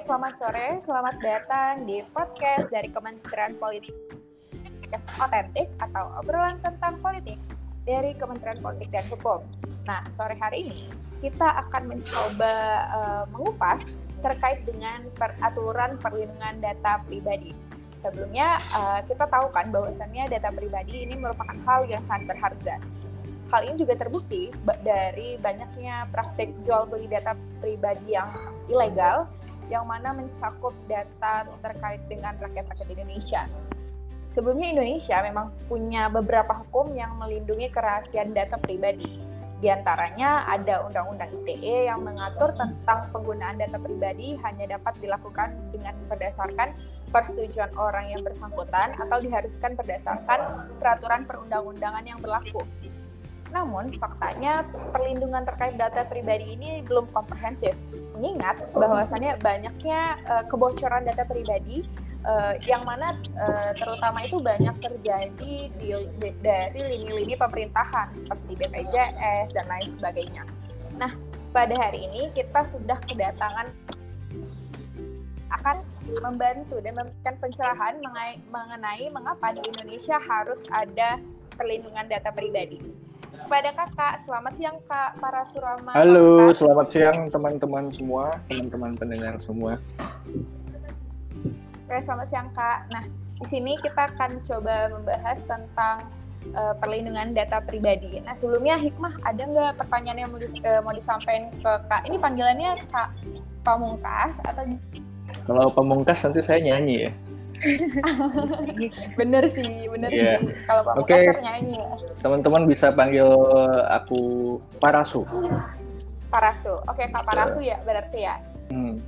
selamat sore, selamat datang di podcast dari Kementerian Politik Otentik atau obrolan tentang politik dari Kementerian Politik dan Hukum. Nah, sore hari ini kita akan mencoba uh, mengupas terkait dengan peraturan perlindungan data pribadi. Sebelumnya uh, kita tahu kan bahwasannya data pribadi ini merupakan hal yang sangat berharga hal ini juga terbukti dari banyaknya praktik jual beli data pribadi yang ilegal yang mana mencakup data terkait dengan rakyat-rakyat Indonesia. Sebelumnya Indonesia memang punya beberapa hukum yang melindungi kerahasiaan data pribadi. Di antaranya ada Undang-Undang ITE yang mengatur tentang penggunaan data pribadi hanya dapat dilakukan dengan berdasarkan persetujuan orang yang bersangkutan atau diharuskan berdasarkan peraturan perundang-undangan yang berlaku. Namun, faktanya perlindungan terkait data pribadi ini belum komprehensif. Mengingat bahwasannya banyaknya uh, kebocoran data pribadi uh, yang mana uh, terutama itu banyak terjadi di, di, dari lini-lini pemerintahan seperti BPJS dan lain sebagainya. Nah, pada hari ini kita sudah kedatangan akan membantu dan memberikan pencerahan mengenai mengapa di Indonesia harus ada perlindungan data pribadi kepada kakak. Selamat siang kak, para surama. Halo, kakak. selamat siang teman-teman semua, teman-teman pendengar semua. Oke, selamat siang kak. Nah, di sini kita akan coba membahas tentang uh, perlindungan data pribadi. Nah, sebelumnya Hikmah, ada nggak pertanyaan yang mau, di, uh, mau disampaikan ke kak? Ini panggilannya kak Pamungkas atau? Kalau Pamungkas nanti saya nyanyi ya. bener sih, bener yeah. sih. Kalau Pak okay. nyanyi ya. Teman-teman bisa panggil aku Parasu. Parasu. Oke, okay, Kak Parasu ya berarti ya. Hmm.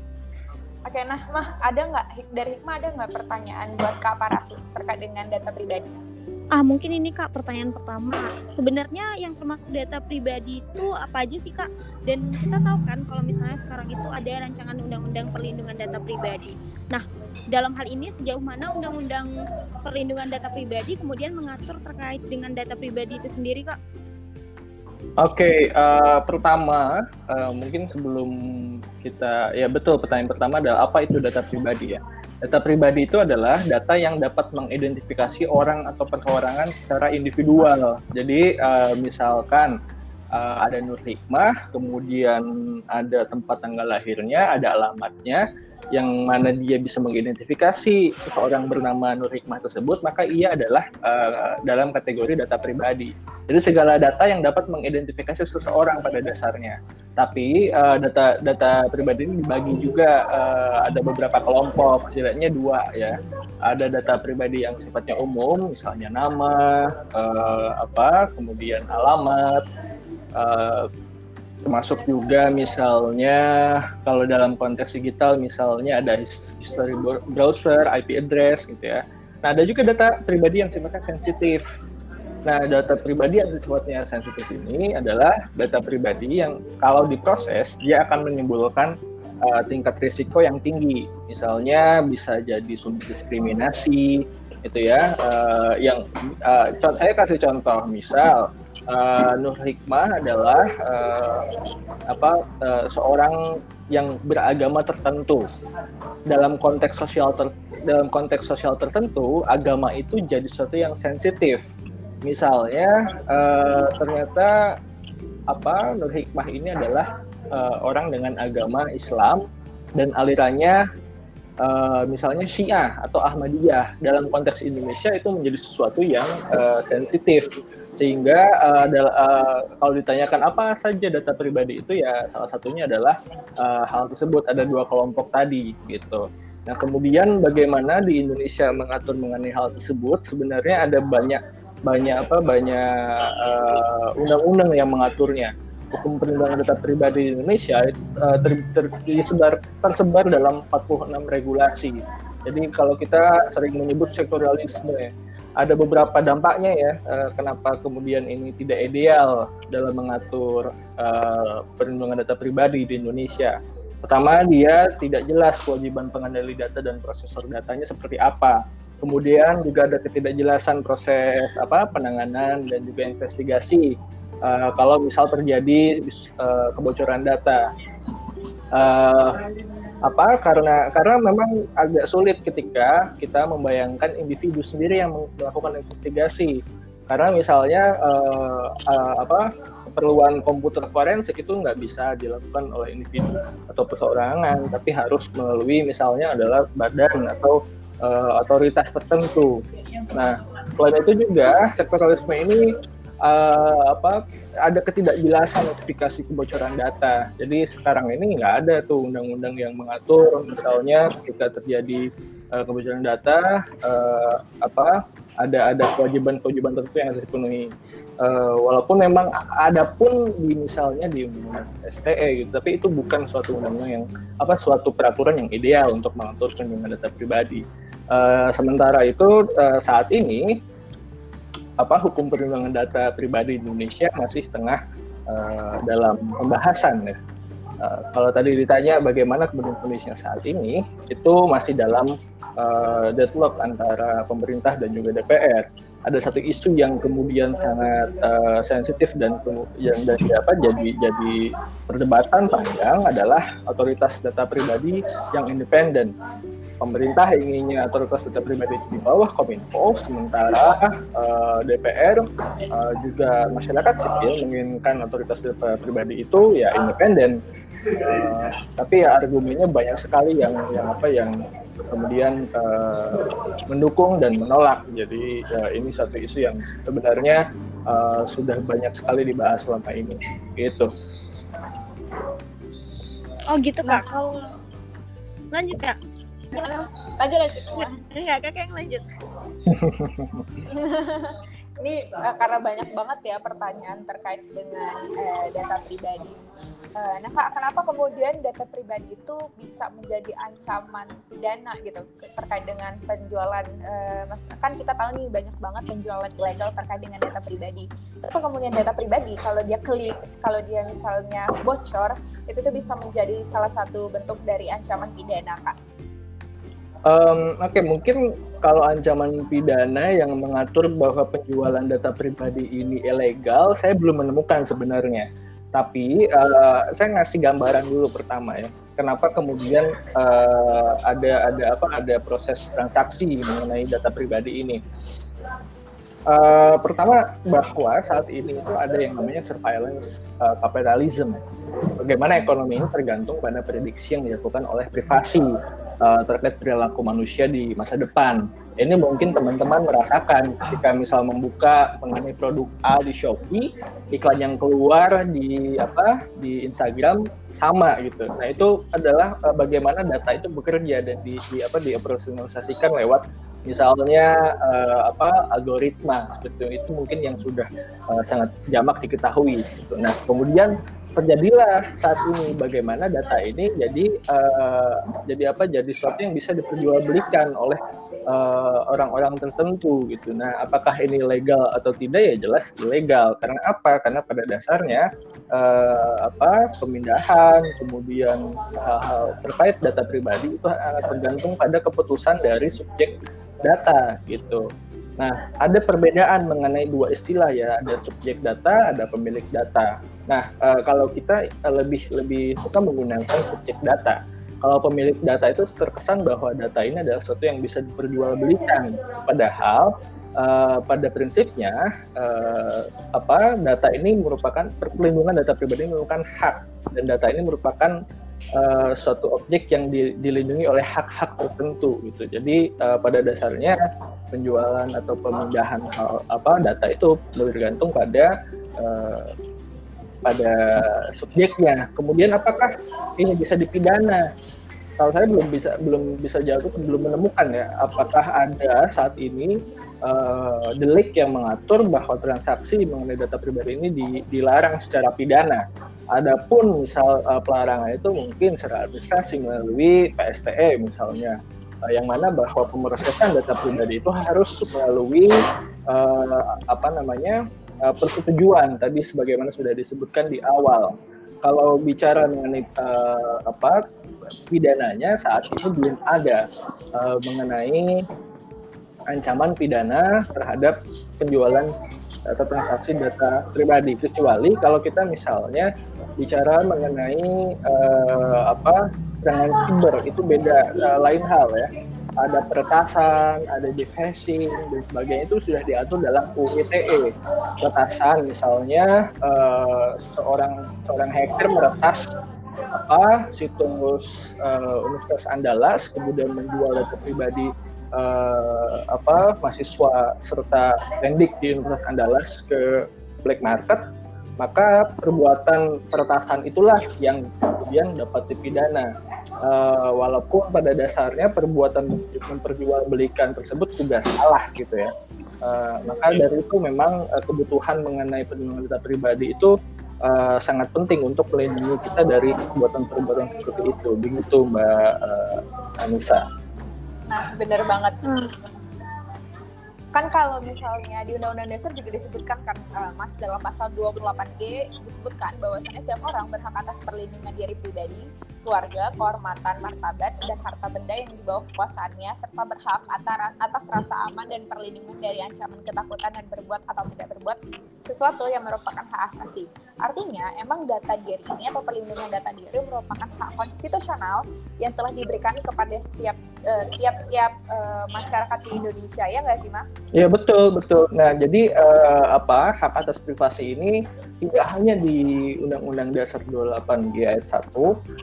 Oke, okay, nah Mah, ada nggak dari Hikmah ada nggak pertanyaan buat Kak Parasu terkait dengan data pribadi? Ah, mungkin ini Kak pertanyaan pertama. Sebenarnya yang termasuk data pribadi itu apa aja sih Kak? Dan kita tahu kan kalau misalnya sekarang itu ada rancangan undang-undang perlindungan data pribadi. Nah, dalam hal ini sejauh mana undang-undang perlindungan data pribadi kemudian mengatur terkait dengan data pribadi itu sendiri Kak? Oke, okay, uh, eh, pertama uh, mungkin sebelum kita ya betul pertanyaan pertama adalah apa itu data pribadi ya. Data pribadi itu adalah data yang dapat mengidentifikasi orang atau perorangan secara individual. Jadi uh, misalkan uh, ada Nur Hikmah, kemudian ada tempat tanggal lahirnya, ada alamatnya, yang mana dia bisa mengidentifikasi seseorang bernama Nur Hikmah tersebut, maka ia adalah uh, dalam kategori data pribadi. Jadi segala data yang dapat mengidentifikasi seseorang pada dasarnya. Tapi uh, data data pribadi ini dibagi juga uh, ada beberapa kelompok, setidaknya dua ya. Ada data pribadi yang sifatnya umum, misalnya nama, uh, apa, kemudian alamat, uh, termasuk juga misalnya kalau dalam konteks digital misalnya ada history browser, IP address gitu ya. Nah ada juga data pribadi yang sifatnya sensitif. Nah data pribadi yang sifatnya sensitif ini adalah data pribadi yang kalau diproses dia akan menimbulkan uh, tingkat risiko yang tinggi. Misalnya bisa jadi sumber diskriminasi, itu ya. Uh, yang uh, saya kasih contoh misal uh, Nur Hikmah adalah uh, apa uh, seorang yang beragama tertentu dalam konteks sosial ter, dalam konteks sosial tertentu agama itu jadi sesuatu yang sensitif misalnya uh, ternyata apa Nur Hikmah ini adalah uh, orang dengan agama Islam dan alirannya uh, misalnya Syiah atau Ahmadiyah dalam konteks Indonesia itu menjadi sesuatu yang uh, sensitif. Sehingga uh, uh, kalau ditanyakan apa saja data pribadi itu ya salah satunya adalah uh, hal tersebut. Ada dua kelompok tadi gitu. Nah kemudian bagaimana di Indonesia mengatur mengenai hal tersebut? Sebenarnya ada banyak banyak apa banyak undang-undang uh, yang mengaturnya hukum perlindungan data pribadi di Indonesia uh, ter, ter, tersebar, tersebar dalam 46 regulasi. Jadi kalau kita sering menyebut sektorialisme ada beberapa dampaknya ya uh, kenapa kemudian ini tidak ideal dalam mengatur uh, perlindungan data pribadi di Indonesia. Pertama, dia tidak jelas kewajiban pengendali data dan prosesor datanya seperti apa. Kemudian juga ada ketidakjelasan proses apa penanganan dan juga investigasi uh, kalau misal terjadi uh, kebocoran data. Uh, apa karena karena memang agak sulit ketika kita membayangkan individu sendiri yang melakukan investigasi karena misalnya uh, uh, apa keperluan komputer forensik itu nggak bisa dilakukan oleh individu atau perseorangan tapi harus melalui misalnya adalah badan atau uh, otoritas tertentu nah selain itu juga sektoralisme ini uh, apa ada ketidakjelasan notifikasi kebocoran data. Jadi sekarang ini nggak ada tuh undang-undang yang mengatur misalnya ketika terjadi uh, kebocoran data uh, apa ada ada kewajiban-kewajiban tertentu yang harus dipenuhi. Uh, walaupun memang ada pun di misalnya di undang-undang STE gitu, tapi itu bukan suatu undang-undang yang apa suatu peraturan yang ideal untuk mengatur perlindungan data pribadi. Uh, sementara itu uh, saat ini apa hukum perlindungan data pribadi di Indonesia masih tengah uh, dalam pembahasan ya. Uh, kalau tadi ditanya bagaimana kemudian kondisinya saat ini, itu masih dalam uh, deadlock antara pemerintah dan juga DPR. Ada satu isu yang kemudian sangat uh, sensitif dan yang dari apa jadi jadi perdebatan panjang adalah otoritas data pribadi yang independen pemerintah inginnya otoritas data pribadi di bawah Kominfo, sementara uh, eh, DPR uh, eh, juga masyarakat sipil menginginkan otoritas data pribadi itu ya independen. Uh, tapi ya argumennya banyak sekali yang yang apa yang kemudian uh, mendukung dan menolak. Jadi uh, ini satu isu yang sebenarnya uh, sudah banyak sekali dibahas selama ini. Gitu. Oh gitu kak. Kalau lanjut kak lanjut lanjut enggak kakak yang lanjut ini uh, karena banyak banget ya pertanyaan terkait dengan uh, data pribadi. Uh, nah kak, kenapa kemudian data pribadi itu bisa menjadi ancaman pidana gitu terkait dengan penjualan? Uh, mas, kan kita tahu nih banyak banget penjualan ilegal terkait dengan data pribadi. Kenapa kemudian data pribadi kalau dia klik, kalau dia misalnya bocor, itu tuh bisa menjadi salah satu bentuk dari ancaman pidana kak? Um, Oke, okay, mungkin kalau ancaman pidana yang mengatur bahwa penjualan data pribadi ini ilegal, saya belum menemukan sebenarnya. Tapi uh, saya ngasih gambaran dulu pertama ya. Kenapa kemudian uh, ada ada apa ada proses transaksi mengenai data pribadi ini? Uh, pertama bahwa saat ini itu ada yang namanya surveillance uh, capitalism. Bagaimana ekonomi ini tergantung pada prediksi yang dilakukan oleh privasi uh, terkait perilaku manusia di masa depan. Ini mungkin teman-teman merasakan ketika misal membuka mengenai produk A di Shopee, iklan yang keluar di apa di Instagram sama gitu. Nah itu adalah uh, bagaimana data itu bekerja dan di, di apa dioperasionalisasikan lewat misalnya uh, apa algoritma seperti itu mungkin yang sudah uh, sangat jamak diketahui gitu. Nah, kemudian terjadilah saat ini bagaimana data ini jadi uh, jadi apa jadi sesuatu yang bisa diperjualbelikan oleh orang-orang uh, tertentu gitu. Nah, apakah ini legal atau tidak ya jelas ilegal. Karena apa? Karena pada dasarnya uh, apa pemindahan kemudian hal-hal terkait data pribadi itu tergantung pada keputusan dari subjek data gitu. Nah, ada perbedaan mengenai dua istilah ya, ada subjek data, ada pemilik data. Nah, uh, kalau kita uh, lebih lebih suka menggunakan subjek data. Kalau pemilik data itu terkesan bahwa data ini adalah sesuatu yang bisa diperjualbelikan, padahal uh, pada prinsipnya uh, apa data ini merupakan perlindungan data pribadi merupakan hak dan data ini merupakan uh, suatu objek yang di, dilindungi oleh hak-hak tertentu gitu. Jadi uh, pada dasarnya penjualan atau pemindahan hal, apa data itu bergantung pada uh, pada subjeknya. Kemudian apakah ini bisa dipidana? Kalau saya belum bisa belum bisa jawab belum menemukan ya apakah ada saat ini uh, delik yang mengatur bahwa transaksi mengenai data pribadi ini di, dilarang secara pidana. Adapun misal uh, pelarangan itu mungkin secara administrasi melalui PSTE misalnya, uh, yang mana bahwa pemrosesan data pribadi itu harus melalui uh, apa namanya uh, persetujuan tadi sebagaimana sudah disebutkan di awal. Kalau bicara mengenai uh, apa pidananya saat ini belum ada uh, mengenai ancaman pidana terhadap penjualan atau transaksi data pribadi. Kecuali kalau kita misalnya bicara mengenai uh, apa serangan cyber itu beda uh, lain hal ya ada peretasan, ada defacing dan sebagainya itu sudah diatur dalam UU ITE. Peretasan misalnya uh, seorang seorang hacker meretas apa situs uh, Universitas Andalas kemudian menjual data pribadi uh, apa mahasiswa serta pendik di Universitas Andalas ke black market maka perbuatan peretasan itulah yang kemudian dapat dipidana. Uh, walaupun pada dasarnya perbuatan memperjualbelikan tersebut juga salah gitu ya. Uh, maka dari itu memang uh, kebutuhan mengenai perlindungan data pribadi itu uh, sangat penting untuk melindungi kita dari perbuatan-perbuatan seperti itu. Begitu Mbak uh, Anissa. Nah, benar banget. Hmm kan kalau misalnya di Undang-Undang Dasar juga disebutkan kan uh, Mas dalam pasal 28G disebutkan bahwasannya setiap orang berhak atas perlindungan diri pribadi, keluarga, kehormatan, martabat, dan harta benda yang dibawa kekuasaannya serta berhak atas rasa aman dan perlindungan dari ancaman ketakutan dan berbuat atau tidak berbuat sesuatu yang merupakan hak asasi. Artinya, emang data diri ini atau perlindungan data diri merupakan hak konstitusional yang telah diberikan kepada setiap uh, tiap-tiap uh, masyarakat di Indonesia ya nggak sih, Mak? Iya betul betul. Nah jadi uh, apa hak atas privasi ini tidak hanya di Undang-Undang Dasar 28 di ayat 1,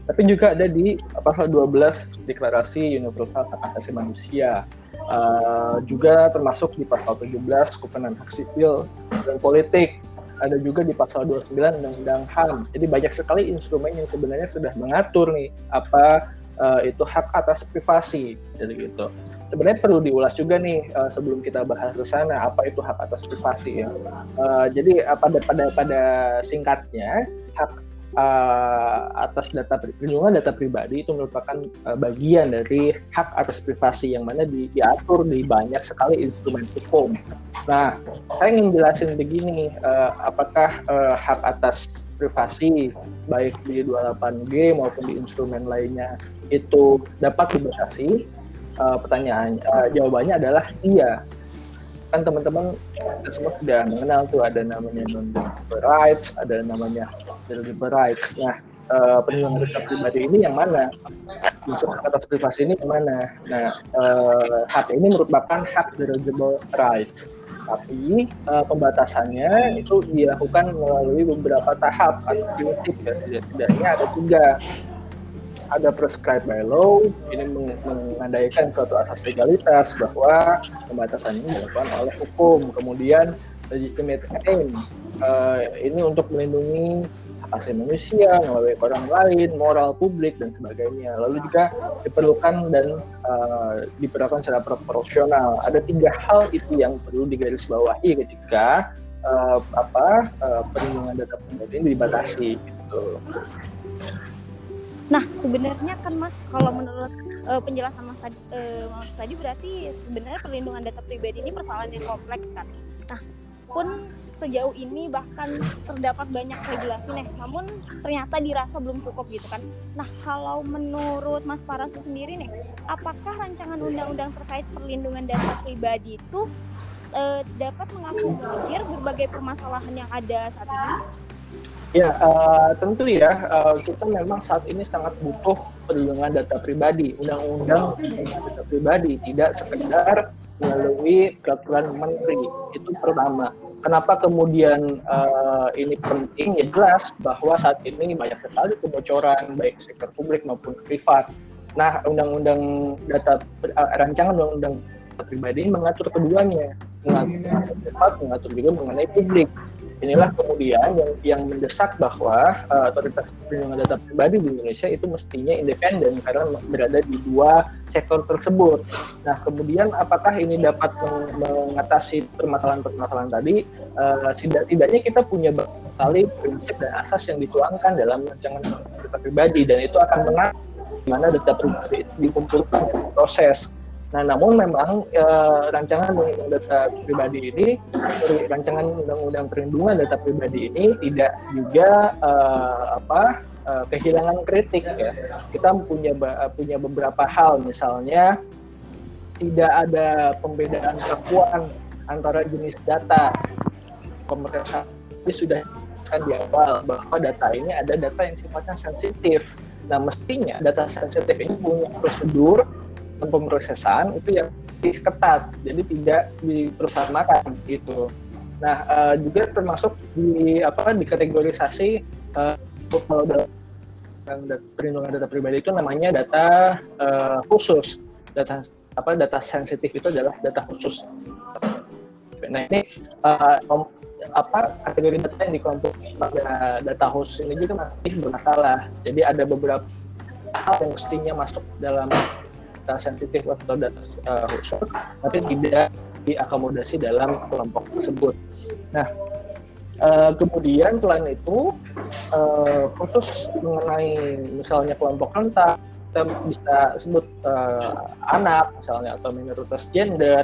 tapi juga ada di pasal 12 Deklarasi Universal Hak Asasi Manusia. Uh, juga termasuk di pasal 17 Kepenangan Hak Sipil dan Politik. Ada juga di pasal 29 Undang-Undang HAM. Jadi banyak sekali instrumen yang sebenarnya sudah mengatur nih apa uh, itu hak atas privasi, jadi gitu sebenarnya perlu diulas juga nih uh, sebelum kita bahas ke sana apa itu hak atas privasi ya. Uh, jadi uh, pada pada pada singkatnya hak uh, atas data perlindungan data pribadi itu merupakan uh, bagian dari hak atas privasi yang mana di, diatur di banyak sekali instrumen hukum. Nah, saya ingin jelasin begini, uh, apakah uh, hak atas privasi baik di 28G maupun di instrumen lainnya itu dapat dibatasi uh, pertanyaan uh, jawabannya adalah iya. Kan teman-teman kita semua sudah mengenal tuh ada namanya non rights ada namanya deliver rights. Nah uh, perlindungan data pribadi ini yang mana? Unsur hak atas privasi ini yang mana? Nah uh, hak ini merupakan hak deliverable rights. Tapi uh, pembatasannya itu dilakukan melalui beberapa tahap. Atau prinsip ya setidaknya ada tiga ada prescribed by law ini mengandaikan suatu asas legalitas bahwa pembatasan ini dilakukan oleh hukum. Kemudian legitimate aim uh, ini untuk melindungi hak asasi manusia melalui orang lain moral publik dan sebagainya. Lalu juga diperlukan dan uh, diperlakukan secara proporsional. Ada tiga hal itu yang perlu digarisbawahi ketika uh, apa uh, perlindungan data pribadi ini dibatasi gitu Nah, sebenarnya kan Mas, kalau menurut uh, penjelasan Mas tadi, uh, Mas tadi berarti sebenarnya perlindungan data pribadi ini persoalan yang kompleks kan. Nah, pun sejauh ini bahkan terdapat banyak regulasi nih, namun ternyata dirasa belum cukup gitu kan. Nah, kalau menurut Mas Parasu sendiri nih, apakah rancangan undang-undang terkait perlindungan data pribadi itu uh, dapat mengakomodir berbagai permasalahan yang ada saat ini? Ya, uh, tentu ya, uh, kita memang saat ini sangat butuh perlindungan data pribadi. Undang-undang data pribadi tidak sekedar melalui peraturan menteri. Itu pertama. Kenapa kemudian uh, ini penting? Ya jelas bahwa saat ini banyak sekali kebocoran baik sektor publik maupun privat. Nah, undang-undang data uh, rancangan undang-undang pribadi ini mengatur keduanya, mengatur mengatur juga mengenai publik inilah kemudian yang yang mendesak bahwa uh, otoritas perlindungan data pribadi di Indonesia itu mestinya independen karena berada di dua sektor tersebut. Nah, kemudian apakah ini dapat mengatasi permasalahan-permasalahan tadi? Uh, tidaknya kita punya sekali prinsip dan asas yang dituangkan dalam rancangan data pribadi dan itu akan mengatur mana data pribadi dikumpulkan proses Nah, namun memang e, rancangan undang-undang data pribadi ini, rancangan undang-undang perlindungan data pribadi ini tidak juga e, apa e, kehilangan kritik ya. Kita punya punya beberapa hal, misalnya tidak ada pembedaan kekuatan antara jenis data. Pemerintah sudah kan di awal bahwa data ini ada data yang sifatnya sensitif Nah, mestinya data sensitif ini punya prosedur pemrosesan itu yang lebih ketat, jadi tidak dipersamakan gitu. Nah, uh, juga termasuk di apa di kategorisasi uh, kalau dalam perlindungan data pribadi itu namanya data uh, khusus. Data apa data sensitif itu adalah data khusus. Nah, ini uh, apa kategori data yang dikelompok pada data khusus ini juga masih bermasalah. Jadi ada beberapa hal yang mestinya masuk dalam data sensitif atau data uh, khusus, tapi tidak diakomodasi dalam kelompok tersebut. Nah, uh, kemudian selain itu uh, khusus mengenai misalnya kelompok rentan kita bisa sebut uh, anak misalnya atau minoritas gender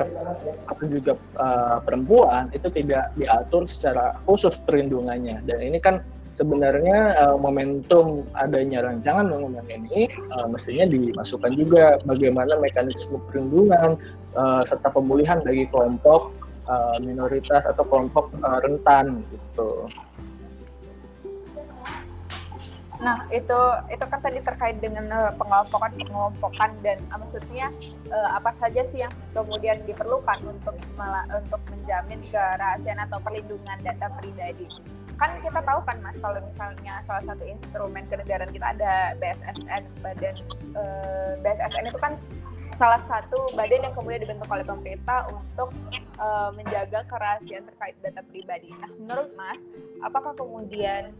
atau juga uh, perempuan itu tidak diatur secara khusus perlindungannya dan ini kan sebenarnya uh, momentum adanya rancangan undang-undang ini uh, mestinya dimasukkan juga bagaimana mekanisme perlindungan uh, serta pemulihan bagi kelompok uh, minoritas atau kelompok uh, rentan gitu. Nah, itu itu kan tadi terkait dengan uh, pengelompokan pengelompokan dan uh, maksudnya uh, apa saja sih yang kemudian diperlukan untuk malah untuk menjamin kerahasiaan atau perlindungan data pribadi. Kan kita tahu kan Mas kalau misalnya salah satu instrumen kenegaraan kita ada BSSN Badan BSSN itu kan salah satu badan yang kemudian dibentuk oleh pemerintah untuk uh, menjaga kerahasiaan terkait data pribadi. Nah, menurut Mas, apakah kemudian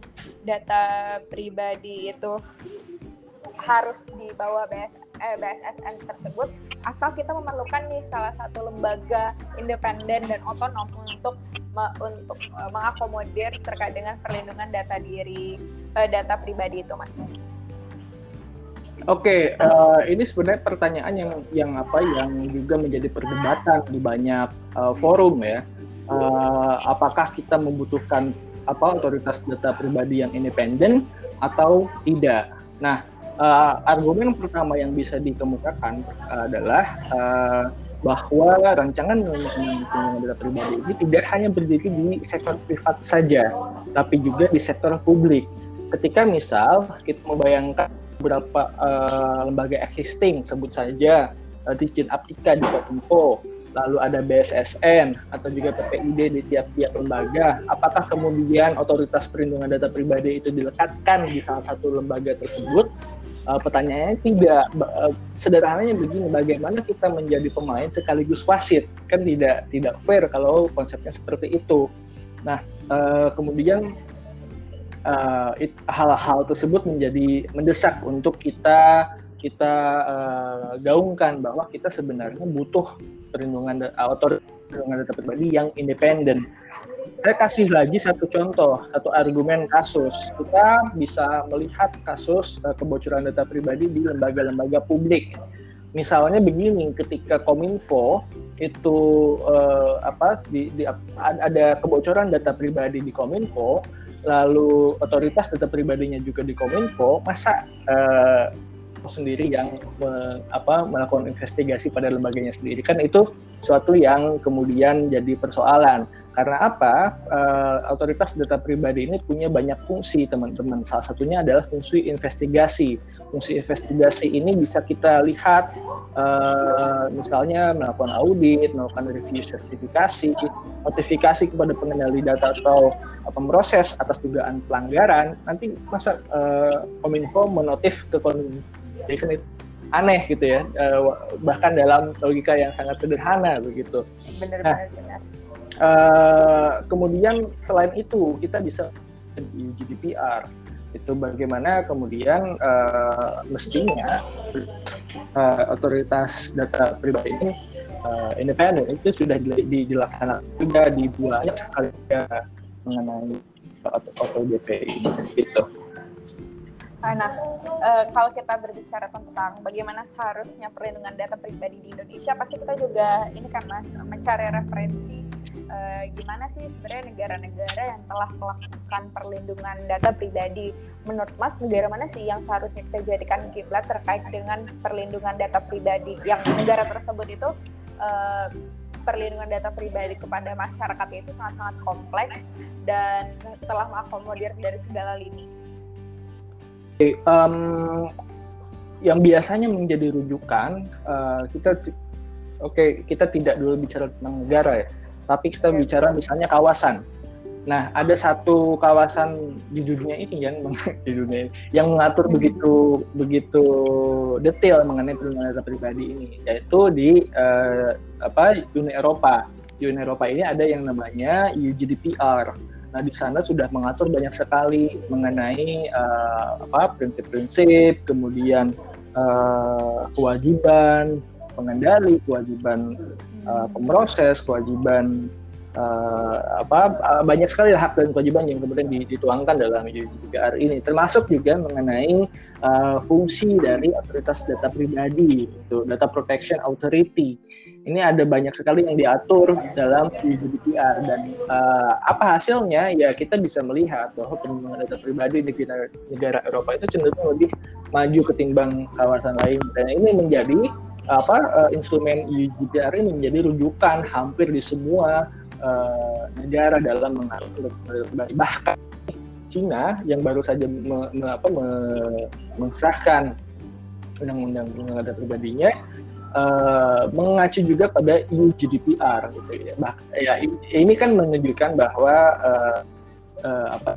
data pribadi itu harus di bawah BS, eh, BSSN tersebut atau kita memerlukan nih salah satu lembaga independen dan otonom untuk me, untuk uh, mengakomodir terkait dengan perlindungan data diri uh, data pribadi itu, Mas? Oke, okay, uh, eh, ini sebenarnya pertanyaan yang yang apa yang juga menjadi perdebatan di banyak uh, forum ya. Uh, apakah kita membutuhkan apa otoritas data pribadi yang independen atau tidak? Nah, uh, argumen pertama yang bisa dikemukakan adalah uh, bahwa rancangan undang-undang data pribadi ini tidak hanya berdiri di sektor privat saja, tapi juga di sektor publik. Ketika misal kita membayangkan beberapa uh, lembaga existing sebut saja uh, Dirjen Aptika di Kominfo, lalu ada BSSN atau juga PPID di tiap-tiap lembaga. Apakah kemudian otoritas perlindungan data pribadi itu dilekatkan di salah satu lembaga tersebut? Uh, pertanyaannya tidak. Uh, sederhananya begini, bagaimana kita menjadi pemain sekaligus wasit? Kan tidak tidak fair kalau konsepnya seperti itu. Nah, uh, kemudian eh, hal-hal tersebut menjadi mendesak untuk kita kita uh, gaungkan bahwa kita sebenarnya butuh perlindungan otoritas perlindungan data pribadi yang independen. Saya kasih lagi satu contoh, satu argumen kasus. Kita bisa melihat kasus uh, kebocoran data pribadi di lembaga-lembaga publik. Misalnya begini, ketika Kominfo itu uh, apa di, di, ada kebocoran data pribadi di Kominfo, lalu otoritas data pribadinya juga di Kominfo, masa uh, sendiri yang me, apa, melakukan investigasi pada lembaganya sendiri? Kan itu suatu yang kemudian jadi persoalan karena apa? Uh, otoritas data pribadi ini punya banyak fungsi teman-teman. Salah satunya adalah fungsi investigasi. Fungsi investigasi ini bisa kita lihat uh, misalnya melakukan audit, melakukan review sertifikasi, notifikasi kepada pengendali data atau pemroses atas dugaan pelanggaran, nanti masa uh, Kominfo menotif ke Kominfo. Jadi kan aneh gitu ya, uh, bahkan dalam logika yang sangat sederhana begitu. Nah, benar, Uh, kemudian selain itu kita bisa di GDPR itu bagaimana kemudian uh, mestinya uh, otoritas data pribadi ini uh, independen itu sudah dilaksanakan juga di banyak sekali mengenai auto DPI gitu. Nah, uh, kalau kita berbicara tentang bagaimana seharusnya perlindungan data pribadi di Indonesia, pasti kita juga ini kan mas mencari referensi uh, gimana sih sebenarnya negara-negara yang telah melakukan perlindungan data pribadi. Menurut Mas, negara mana sih yang seharusnya kita jadikan kiblat terkait dengan perlindungan data pribadi? Yang negara tersebut itu uh, perlindungan data pribadi kepada masyarakat itu sangat-sangat kompleks dan telah mengakomodir dari segala lini. um, yang biasanya menjadi rujukan uh, kita oke okay, kita tidak dulu bicara tentang negara ya tapi kita bicara misalnya kawasan. Nah ada satu kawasan di dunia ini yang di dunia ini yang mengatur begitu begitu detail mengenai perlindungan data pribadi ini yaitu di uh, apa Uni Eropa. Di Uni Eropa ini ada yang namanya UGDPR Nah, di sana sudah mengatur banyak sekali mengenai uh, apa prinsip-prinsip, kemudian uh, kewajiban pengendali, kewajiban uh, pemroses, kewajiban uh, apa uh, banyak sekali hak dan kewajiban yang kemudian dituangkan dalam GDPR ini, termasuk juga mengenai uh, fungsi dari otoritas data pribadi, itu data protection authority. Ini ada banyak sekali yang diatur dalam GDPR dan uh, apa hasilnya? Ya kita bisa melihat bahwa perlindungan data pribadi di negara, negara Eropa itu cenderung lebih maju ketimbang kawasan lain. Dan ini menjadi apa uh, instrumen GDPR ini menjadi rujukan hampir di semua uh, negara dalam mengatur bahkan Cina yang baru saja me, me, apa, me, mengesahkan undang-undang data pribadinya uh, mengacu juga pada EU GDPR gitu ya. Bah, ya ini kan menunjukkan bahwa uh, uh, apa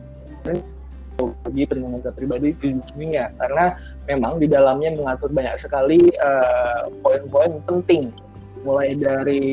bagi perlindungan data pribadi di dunia karena memang di dalamnya mengatur banyak sekali poin-poin uh, penting. Mulai dari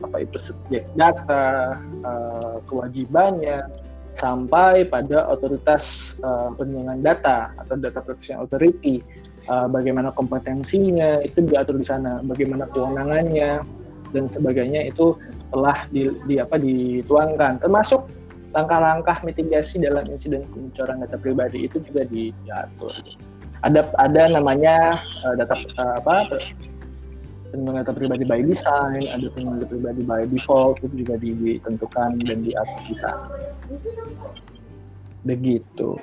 apa itu subjek data, uh, kewajibannya, sampai pada otoritas uh, perlindungan data atau data protection authority. Uh, bagaimana kompetensinya itu diatur di sana, bagaimana kewenangannya dan sebagainya itu telah di, di apa dituangkan, termasuk langkah-langkah mitigasi dalam insiden kebocoran data pribadi itu juga diatur. Ada ada namanya uh, data uh, apa perlindungan data pribadi by design, ada perlindungan data pribadi by default itu juga ditentukan dan diatur di sana. Begitu.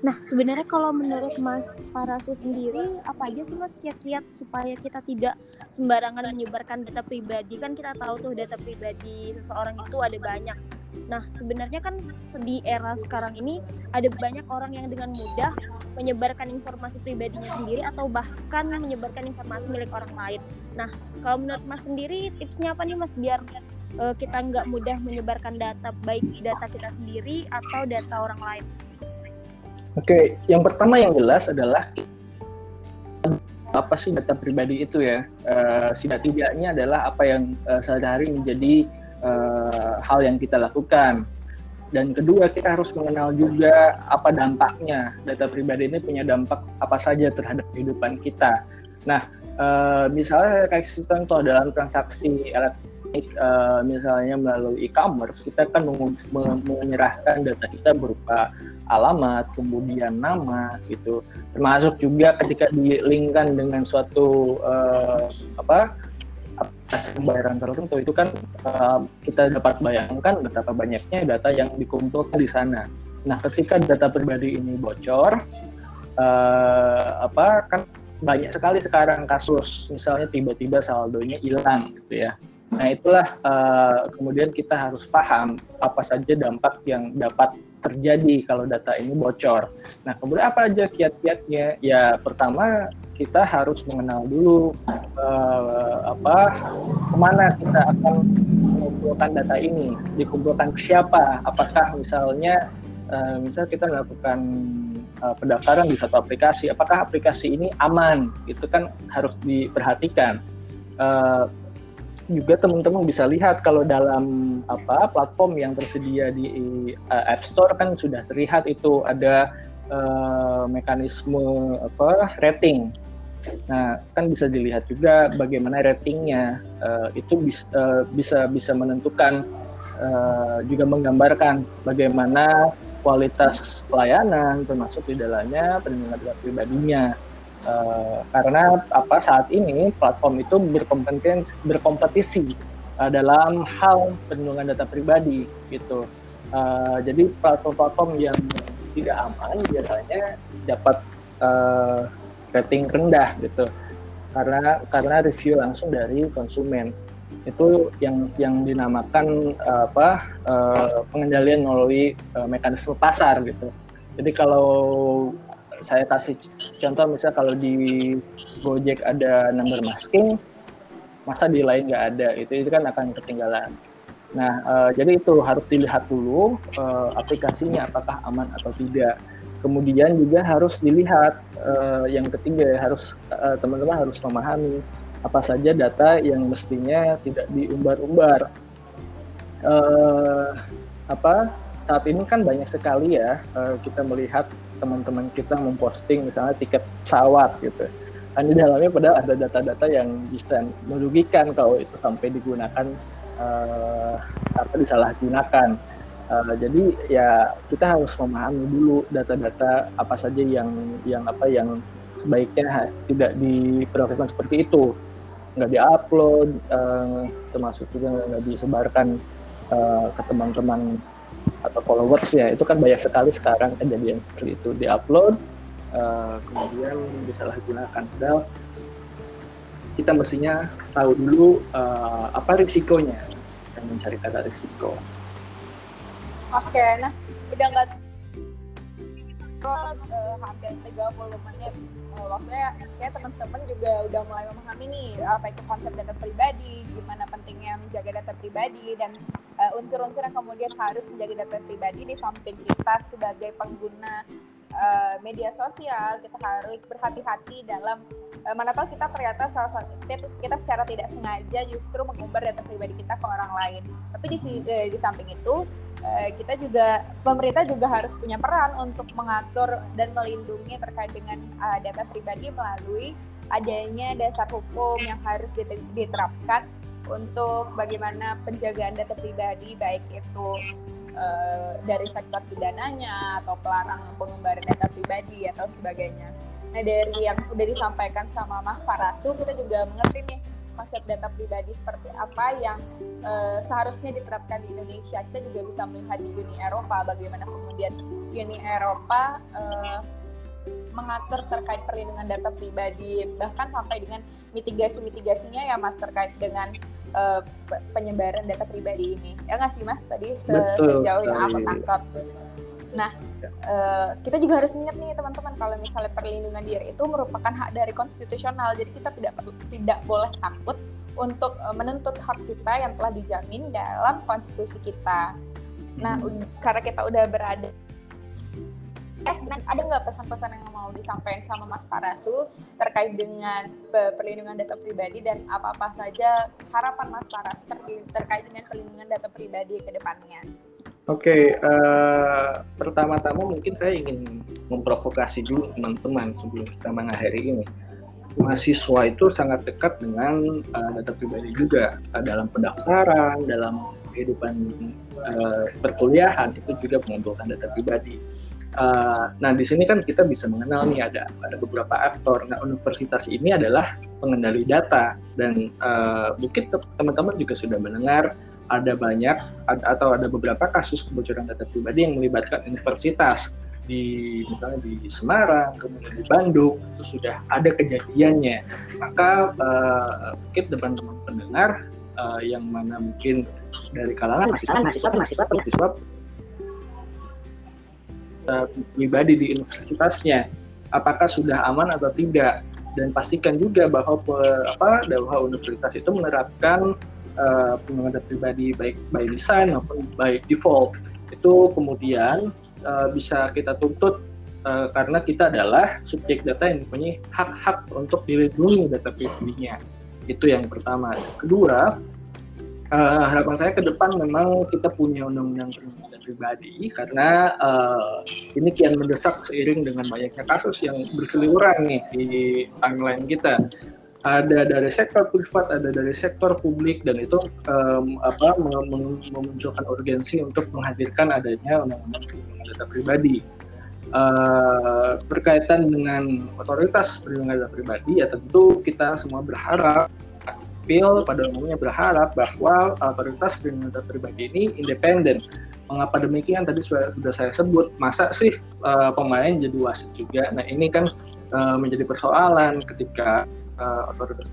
Nah, sebenarnya kalau menurut Mas Parasu sendiri, apa aja sih Mas kiat-kiat supaya kita tidak sembarangan menyebarkan data pribadi? Kan kita tahu tuh data pribadi seseorang itu ada banyak. Nah, sebenarnya kan di era sekarang ini ada banyak orang yang dengan mudah menyebarkan informasi pribadinya sendiri atau bahkan menyebarkan informasi milik orang lain. Nah, kalau menurut Mas sendiri, tipsnya apa nih Mas biar uh, kita nggak mudah menyebarkan data baik data kita sendiri atau data orang lain? Oke, yang pertama yang jelas adalah apa sih data pribadi itu ya? Uh, tidaknya adalah apa yang uh, sehari-hari menjadi uh, hal yang kita lakukan. Dan kedua, kita harus mengenal juga apa dampaknya. Data pribadi ini punya dampak apa saja terhadap kehidupan kita. Nah, uh, misalnya kayak contoh dalam transaksi elektronik, uh, misalnya melalui e-commerce, kita kan menyerahkan data kita berupa alamat, kemudian nama gitu. Termasuk juga ketika dilingkan dengan suatu uh, apa pembayaran tertentu itu kan uh, kita dapat bayangkan betapa banyaknya data yang dikumpulkan di sana. Nah, ketika data pribadi ini bocor, uh, apa kan banyak sekali sekarang kasus misalnya tiba-tiba saldonya hilang gitu ya. Nah, itulah uh, kemudian kita harus paham apa saja dampak yang dapat terjadi kalau data ini bocor. Nah, kemudian apa aja kiat-kiatnya? Ya, pertama kita harus mengenal dulu uh, apa ke mana kita akan mengumpulkan data ini, dikumpulkan ke siapa? Apakah misalnya uh, misal kita melakukan uh, pendaftaran di satu aplikasi, apakah aplikasi ini aman? Itu kan harus diperhatikan. Uh, juga teman-teman bisa lihat kalau dalam apa platform yang tersedia di uh, App Store kan sudah terlihat itu ada uh, mekanisme apa rating. Nah, kan bisa dilihat juga bagaimana ratingnya uh, itu bis, uh, bisa bisa menentukan uh, juga menggambarkan bagaimana kualitas pelayanan termasuk di dalamnya perlindungan pribadinya Uh, karena apa saat ini platform itu berkompetisi berkompetisi uh, dalam hal perlindungan data pribadi gitu. Uh, jadi platform-platform yang tidak aman biasanya dapat uh, rating rendah gitu. Karena karena review langsung dari konsumen itu yang yang dinamakan apa uh, pengendalian melalui uh, mekanisme pasar gitu Jadi kalau saya kasih contoh misalnya kalau di Gojek ada number masking, masa di lain nggak ada itu itu kan akan ketinggalan. Nah uh, jadi itu harus dilihat dulu uh, aplikasinya apakah aman atau tidak. Kemudian juga harus dilihat uh, yang ketiga harus teman-teman harus memahami apa saja data yang mestinya tidak diumbar-umbar. Uh, apa saat ini kan banyak sekali ya uh, kita melihat teman-teman kita memposting misalnya tiket pesawat gitu. Kan di dalamnya padahal ada data-data yang bisa merugikan kalau itu sampai digunakan uh, apa disalahgunakan. Uh, jadi ya kita harus memahami dulu data-data apa saja yang yang apa yang sebaiknya tidak diperlakukan seperti itu nggak diupload uh, termasuk juga nggak disebarkan uh, ke teman-teman atau followers ya itu kan banyak sekali sekarang kejadian seperti itu diupload uh, kemudian disalahgunakan padahal kita mestinya tahu dulu uh, apa risikonya dan mencari kata risiko. Oke, nah udah nggak uh, hampir 30 menit uh, waktunya kayak teman-teman juga udah mulai memahami nih apa itu konsep data pribadi, gimana pentingnya menjaga data pribadi dan uh, unsur-unsur yang kemudian harus menjaga data pribadi di samping kita sebagai pengguna uh, media sosial kita harus berhati-hati dalam uh, mana tahu kita ternyata salah satu kita, secara tidak sengaja justru mengumbar data pribadi kita ke orang lain. Tapi di uh, di samping itu Eh, kita juga pemerintah juga harus punya peran untuk mengatur dan melindungi terkait dengan uh, data pribadi melalui adanya dasar hukum yang harus diterapkan untuk bagaimana penjagaan data pribadi baik itu uh, dari sektor pidananya atau pelarang pengumbaran data pribadi atau sebagainya. Nah dari yang sudah disampaikan sama Mas Farasu kita juga mengerti nih konsep data pribadi seperti apa yang uh, seharusnya diterapkan di Indonesia. Kita juga bisa melihat di Uni Eropa bagaimana kemudian Uni Eropa uh, mengatur terkait perlindungan data pribadi bahkan sampai dengan mitigasi-mitigasinya ya Mas terkait dengan uh, penyebaran data pribadi ini. Ya nggak sih Mas tadi se sejauh yang aku tangkap. Nah, uh, kita juga harus ingat nih teman-teman kalau misalnya perlindungan diri itu merupakan hak dari konstitusional. Jadi kita tidak tidak boleh takut untuk uh, menuntut hak kita yang telah dijamin dalam konstitusi kita. Nah, hmm. karena kita udah berada Eh, ada nggak pesan-pesan yang mau disampaikan sama Mas Parasu terkait dengan perlindungan data pribadi dan apa-apa saja harapan Mas Parasu terkait dengan perlindungan data pribadi ke depannya? Oke, okay, uh, eh, pertama-tama mungkin saya ingin memprovokasi dulu teman-teman sebelum kita mengakhiri ini. Mahasiswa itu sangat dekat dengan uh, data pribadi juga uh, dalam pendaftaran, dalam kehidupan uh, perkuliahan itu juga mengumpulkan data pribadi. Uh, nah di sini kan kita bisa mengenal nih ada ada beberapa aktor. Nah universitas ini adalah pengendali data dan uh, mungkin teman-teman juga sudah mendengar ada banyak ad, atau ada beberapa kasus kebocoran data pribadi yang melibatkan universitas di misalnya di Semarang, kemudian di Bandung itu sudah ada kejadiannya. Maka uh, mungkin teman-teman pendengar uh, yang mana mungkin dari kalangan mahasiswa, mahasiswa, mahasiswa, mahasiswa pribadi di universitasnya, apakah sudah aman atau tidak? Dan pastikan juga bahwa apa bahwa universitas itu menerapkan uh, pengguna pribadi baik by design maupun by default. Itu kemudian uh, bisa kita tuntut uh, karena kita adalah subjek data yang mempunyai hak-hak untuk dilindungi data pribadinya. Itu yang pertama. Kedua uh, harapan saya ke depan memang kita punya undang-undang perlindungan pribadi karena uh, ini kian mendesak seiring dengan banyaknya kasus yang berseliweran nih di timeline kita ada dari sektor privat, ada dari sektor publik, dan itu um, apa memunculkan urgensi untuk menghadirkan adanya undang-undang perlindungan data pribadi. Uh, berkaitan dengan otoritas perlindungan data pribadi, ya tentu kita semua berharap, Pil pada umumnya berharap bahwa otoritas perlindungan data pribadi ini independen. Mengapa demikian? Tadi sudah, sudah saya sebut, masa sih uh, pemain jadi wasit juga? Nah ini kan uh, menjadi persoalan ketika uh, otoritas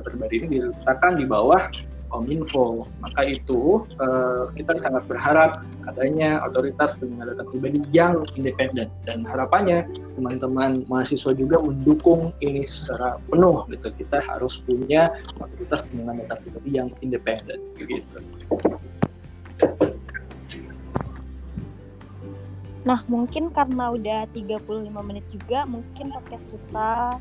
pribadi ini diletakkan di bawah Kominfo. Maka itu uh, kita sangat berharap adanya otoritas perlindungan data pribadi yang independen dan harapannya teman-teman mahasiswa juga mendukung ini secara penuh gitu. Kita harus punya otoritas perlindungan data pribadi yang independen gitu. Nah, mungkin karena udah 35 menit juga, mungkin podcast kita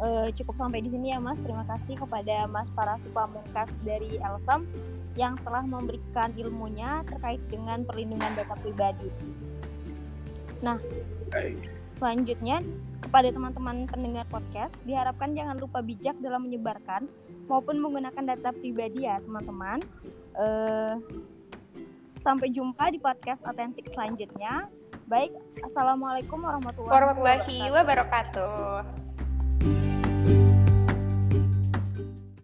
uh, cukup sampai di sini ya, Mas. Terima kasih kepada Mas Parasu Pamungkas dari Elsam yang telah memberikan ilmunya terkait dengan perlindungan data pribadi. Nah, selanjutnya kepada teman-teman pendengar podcast, diharapkan jangan lupa bijak dalam menyebarkan maupun menggunakan data pribadi ya, teman-teman. Uh, sampai jumpa di podcast otentik selanjutnya. Baik, Assalamualaikum warahmatullahi, warahmatullahi wabarakatuh.